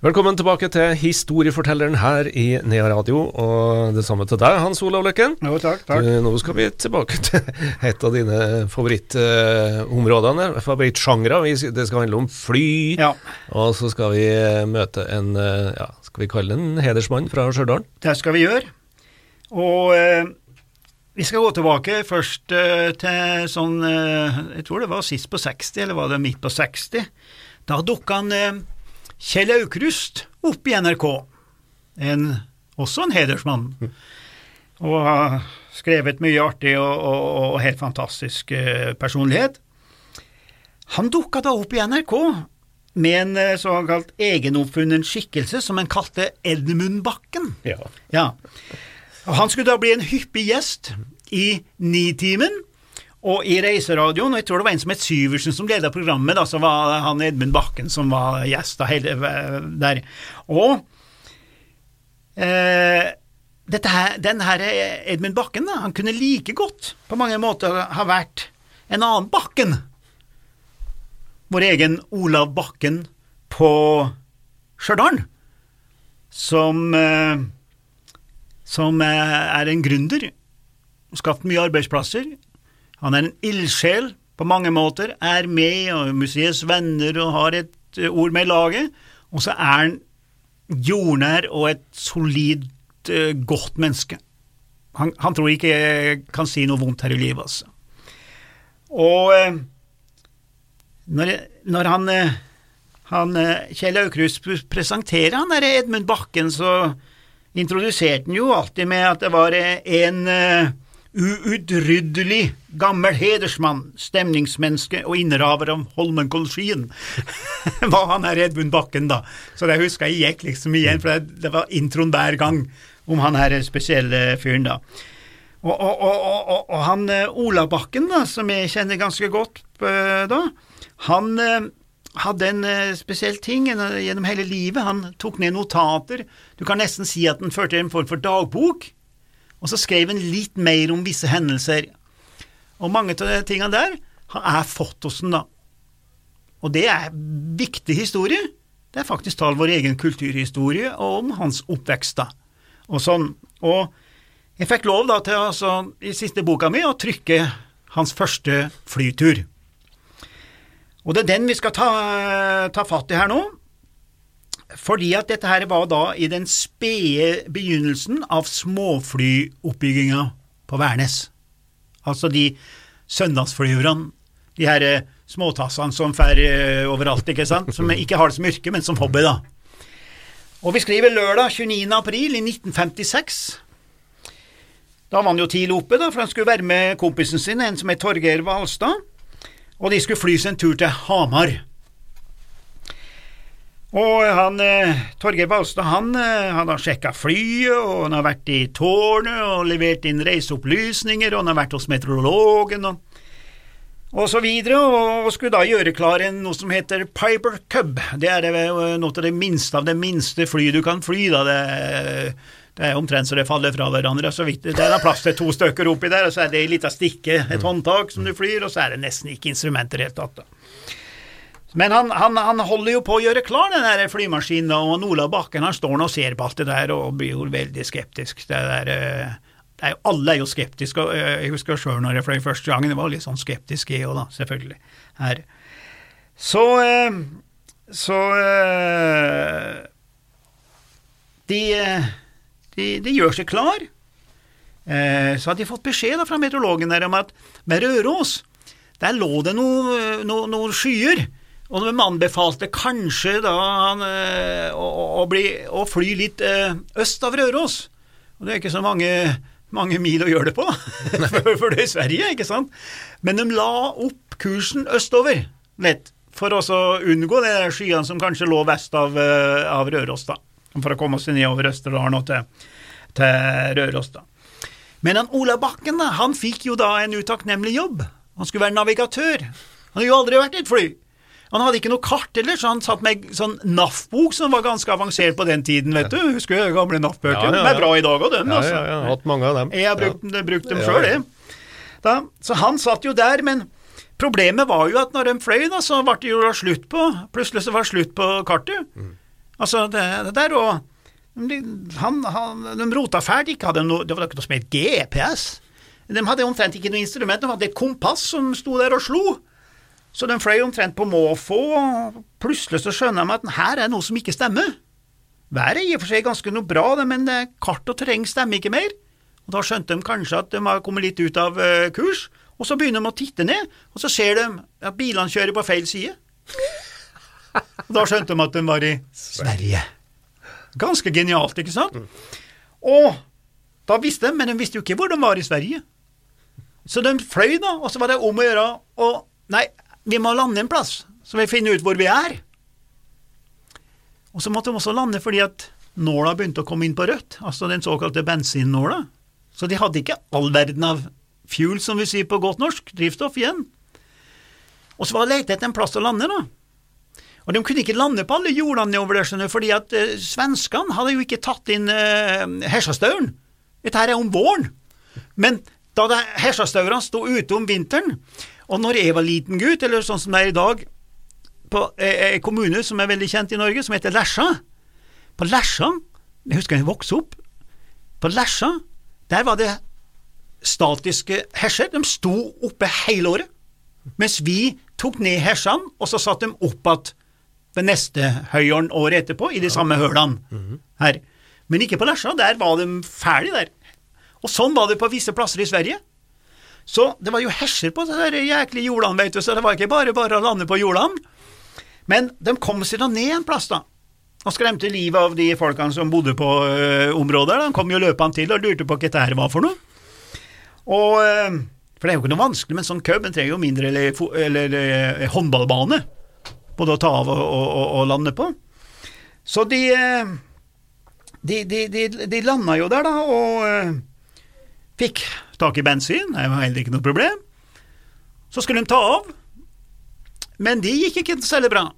Velkommen tilbake til Historiefortelleren her i Nea Radio, og det samme til deg, Hans Olav Løkken. Jo, takk, takk. Du, nå skal vi tilbake til et av dine favorittområdene, favorittsjangre. Det skal handle om fly, Ja, og så skal vi eh, møte en eh, ja, skal vi kalle en hedersmann fra Stjørdal. det skal vi gjøre. Og eh, vi skal gå tilbake først til sånn Jeg tror det var sist på 60, eller var det midt på 60? Da dukka han Kjell Aukrust opp i NRK. En, også en hedersmann. Og har skrevet mye artig og, og, og helt fantastisk eh, personlighet. Han dukka da opp i NRK med en eh, såkalt egenoppfunnen skikkelse som han kalte Edmund Bakken. Ja. Ja. Han skulle da bli en hyppig gjest i Nitimen og i Reiseradioen. og Jeg tror det var en som het Syversen som leda programmet, da, så var han Edmund Bakken som var gjest da, hele, der. Og eh, her, den her Edmund Bakken da, han kunne like godt på mange måter ha vært en annen Bakken. Vår egen Olav Bakken på Stjørdal, som eh, som eh, er en gründer, skapt mye arbeidsplasser. Han er en ildsjel på mange måter, er med og museets venner og har et eh, ord med i laget. Og så er han jordnær og et solid, eh, godt menneske. Han, han tror ikke jeg kan si noe vondt her i livet, altså. Og eh, når, når han, han Kjell Aukrust presenterer han der Edmund Bakken, så introduserte han jo alltid med at det var en uutryddelig gammel hedersmann, stemningsmenneske og innehaver av Holmenkollskien. var han her Edmund Bakken, da. Så det husker jeg gikk liksom igjen, for det, det var introen hver gang om han her spesielle fyren, da. Og, og, og, og, han eh, Ola Bakken, da, som jeg kjenner ganske godt eh, da, han eh, hadde en spesiell ting gjennom hele livet. Han tok ned notater. Du kan nesten si at han førte en form for dagbok, og så skrev han litt mer om visse hendelser. Og mange av de tingene der er fått hos den da. Og det er viktig historie. Det er faktisk tall vår egen kulturhistorie og om hans oppvekst, da. Og sånn. Og jeg fikk lov da til, altså, i siste boka mi, å trykke hans første flytur. Og det er den vi skal ta, ta fatt i her nå, fordi at dette her var da i den spede begynnelsen av småflyoppbygginga på Værnes. Altså de søndagsflyverne, de her eh, småtassene som fer eh, overalt, ikke sant, som ikke har det som yrke, men som hobby, da. Og vi skriver lørdag 29. april i 1956. Da var han jo tidlig oppe, da, for han skulle være med kompisen sin, en som het Torgeir Hvalstad, og de skulle fly seg en tur til Hamar. Og han, eh, Torgeir Balstad han, eh, han har sjekka flyet, og han har vært i tårnet og levert inn reiseopplysninger, og han har vært hos meteorologen og, og så videre, og, og skulle da gjøre klar en, noe som heter Piper Cub. Det er det, eh, noe av det minste av det minste flyet du kan fly, da. Det, det er omtrent så det faller fra hverandre. Så vidt, det er da plass til to stykker oppi der, og så er det ei lita stikke, et håndtak som du flyr, og så er det nesten ikke instrumenter i det hele tatt. da. Men han, han, han holder jo på å gjøre klar den der flymaskinen, og Ola Bakken han står nå og ser på alt det der og blir jo veldig skeptisk. Det der, eh, det er alle er jo skeptiske, og eh, jeg husker sjøl når jeg fløy første gangen, jeg var litt sånn skeptisk jeg òg, da, selvfølgelig. Her. Så eh, Så de, de, de gjør seg klar. Så hadde de fått beskjed da fra meteorologen der om at med Røros, der lå det noen noe, noe skyer. Og de anbefalte kanskje da han, eh, å, å, bli, å fly litt eh, øst av Røros. Og det er ikke så mange, mange mil å gjøre det på, for, det er Sverige, ikke sant? Men de la opp kursen østover, lett, for å unngå de skyene som kanskje lå vest av, eh, av Røros, da. For å komme seg nedover Østerdalen og til, til Røros, da. Men han Ola Bakken, da, han fikk jo da en utakknemlig jobb. Han skulle være navigatør. Han hadde jo aldri vært i et fly. Han hadde ikke noe kart heller, så han satt med sånn NAF-bok som var ganske avansert på den tiden, vet du. Husker du gamle? Ja, ja, ja. De er bra i dag òg, dem. Ja, altså. ja, ja, jeg har hatt mange av dem. Jeg har brukt, brukt dem Ja, sjøl, ja. jeg. Så han satt jo der, men problemet var jo at når de fløy, da, så ble det jo slutt på Plutselig så var det slutt på kartet. Mm. Altså, det, det der og de, han, han, De rota fælt, ikke hadde noe Det var ikke noe som het GPS. De hadde omtrent ikke noe instrument, de hadde et kompass som sto der og slo. Så de fløy omtrent på måfå, og plutselig så skjønner de at her er noe som ikke stemmer. Været er i og for seg ganske noe bra, men eh, kart og terreng stemmer ikke mer. Og Da skjønte de kanskje at de har kommet litt ut av eh, kurs, og så begynner de å titte ned, og så ser de at bilene kjører på feil side. Og Da skjønte de at de var i Sverige. Ganske genialt, ikke sant? Og da visste de, men de visste jo ikke hvor de var i Sverige. Så de fløy, da, og så var det om å gjøre å Nei, vi må lande en plass, så vi finner ut hvor vi er. Og så måtte de også lande fordi at nåla begynte å komme inn på rødt, altså den såkalte bensinnåla. Så de hadde ikke all verden av fuel, som vi sier på godt norsk, drivstoff igjen. Og så var det lete etter en plass å lande, da. Og de kunne ikke lande på alle jordene nedover der, fordi at uh, svenskene hadde jo ikke tatt inn uh, Hesjastauren. Dette her er om våren. Men da Hesjastaurene sto ute om vinteren, og når jeg var liten gutt, eller sånn som det er i dag, på eh, en kommune som er veldig kjent i Norge, som heter Lesja. På Lesja, jeg husker jeg vokste opp, på Lesja, der var det statiske hesjer. De sto oppe hele året. Mens vi tok ned hesjene, og så satte de opp igjen ved neste høyåren året etterpå, i de samme hølene her. Men ikke på Lesja, der var de ferdig der. Og sånn var det på visse plasser i Sverige. Så det var jo hesjer på de jæklige jordene, vet du, så det var ikke bare bare å lande på jordene. Men de kom seg da ned en plass, da, og skremte livet av de folkene som bodde på ø, området. De kom jo løpende til og lurte på hva dette var for noe. Og, ø, for det er jo ikke noe vanskelig med en sånn købb, en trenger jo mindre eller, eller, eller håndballbane, både å ta av og, og, og, lande på. Så de, de, de, de, de landa jo der, da, og fikk tak i bensin, det var heller ikke noe problem. Så skulle de ta av, men de gikk ikke særlig bra.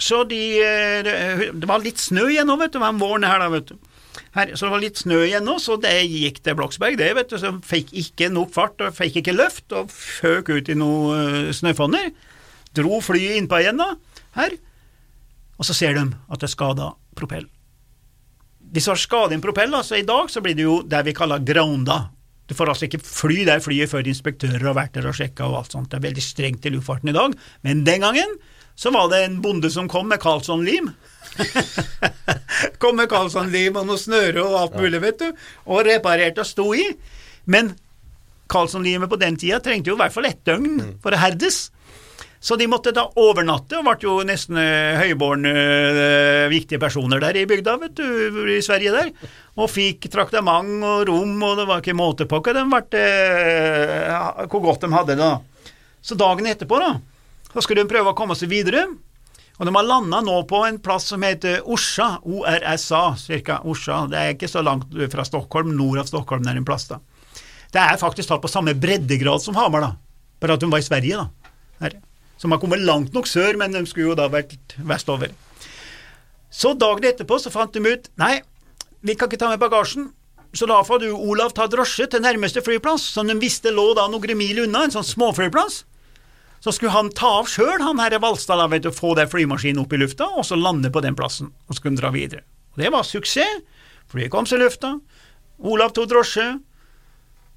Så de eh, Det det var litt snø igjen nå, vet du. Det var våren her, da, vet du. Her, så det var litt snø igjen nå, så det gikk til Bloksberg, det, vet du. Så fikk ikke nok fart, og fikk ikke løft, og føk ut i noen eh, snøfonner. Dro flyet innpå igjen, da, her. Og så ser de at det er skada propell. Hvis du har skadet en propell, altså i dag, så blir det jo det vi kaller grounda. Du får altså ikke fly der flyet før inspektører har vært der og sjekka og alt sånt. Det er veldig strengt i luftfarten i dag, men den gangen så var det en bonde som kom med Carlsson-lim. kom med Carlsson-lim og noe snøre og alt mulig, vet du, og reparerte og sto i. Men Carlsson-limet på den tida trengte jo i hvert fall ett døgn for å herdes. Så de måtte da overnatte, og ble jo nesten høyborn høybårne eh, viktige personer der i bygda, vet du, i Sverige der, og fikk traktement og rom, og det var ikke måte på hva de ble, eh, hvor godt de hadde det. da. Så dagen etterpå, da, så skulle de prøve å komme seg videre, og de har landa nå på en plass som heter Orsa, ORSA, cirka Orsa, det er ikke så langt fra Stockholm, nord av Stockholm der en plass, da. Det er faktisk tatt på samme breddegrad som Hamar, da, bare at hun var i Sverige, da. Her som har kommet langt nok sør, men de skulle jo da vært vestover. Så dagen etterpå så fant de ut nei, vi kan ikke ta med bagasjen, så da får du, Olav, ta drosje til nærmeste flyplass, som de visste lå da noen mil unna, en sånn småflyplass. Så skulle han ta av sjøl, han herre Valstad, da, vet du, få den flymaskinen opp i lufta, og så lande på den plassen, og så de dra videre. Og det var suksess. Flyet kom seg i lufta. Olav tok drosje,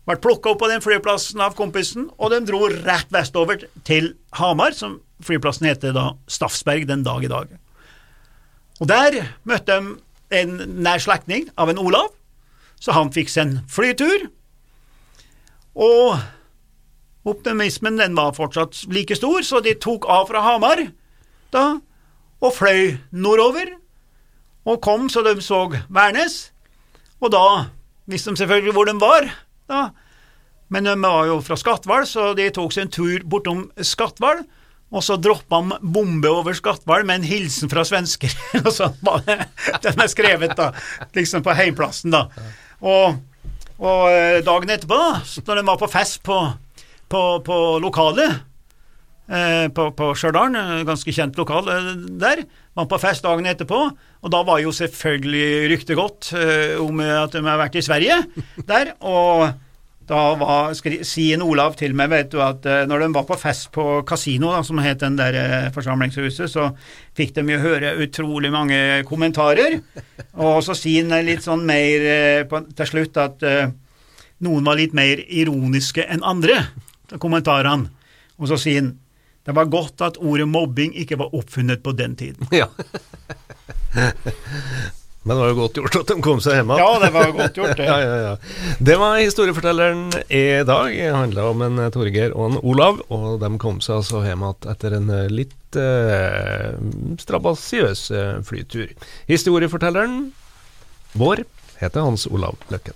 ble plukka opp på den flyplassen av kompisen, og de dro rett vestover til Hamar, som flyplassen heter da Staffsberg den dag i dag. Og der møtte de en nær slektning av en Olav, så han fikk seg en flytur, og optimismen den var fortsatt like stor, så de tok av fra Hamar da, og fløy nordover, og kom så de så Værnes, og da visste de selvfølgelig hvor de var, da. Men de var jo fra Skatval, så de tok en tur bortom Skatval, og så droppa de bombe over Skatval med en hilsen fra svensker. og sånn var det. Den er skrevet, da, liksom på heimplassen, da. Og, og eh, dagen etterpå, da, når de var på fest på, på, på lokalet, eh, på, på Stjørdal, eh, ganske kjent lokal eh, der. Var på fest dagen etterpå, og da var jo selvfølgelig ryktet godt eh, om at de har vært i Sverige der. Og da var, Sien Olav til meg, vet du, at eh, når de var på fest på kasino, da, som het den der eh, forsamlingshuset, så fikk de jo høre utrolig mange kommentarer. Og så sier han litt sånn mer eh, på, til slutt at eh, noen var litt mer ironiske enn andre, kommentarene. Og så sier han det var godt at ordet mobbing ikke var oppfunnet på den tiden. Ja. Men det var jo godt gjort at de kom seg hjem igjen. Ja, det var godt gjort, det. ja, ja, ja. Det var historiefortelleren i dag. Det handla om en Torgeir og en Olav, og de kom seg altså hjem igjen etter en litt eh, strabasiøs eh, flytur. Historiefortelleren vår heter Hans Olav Løkken.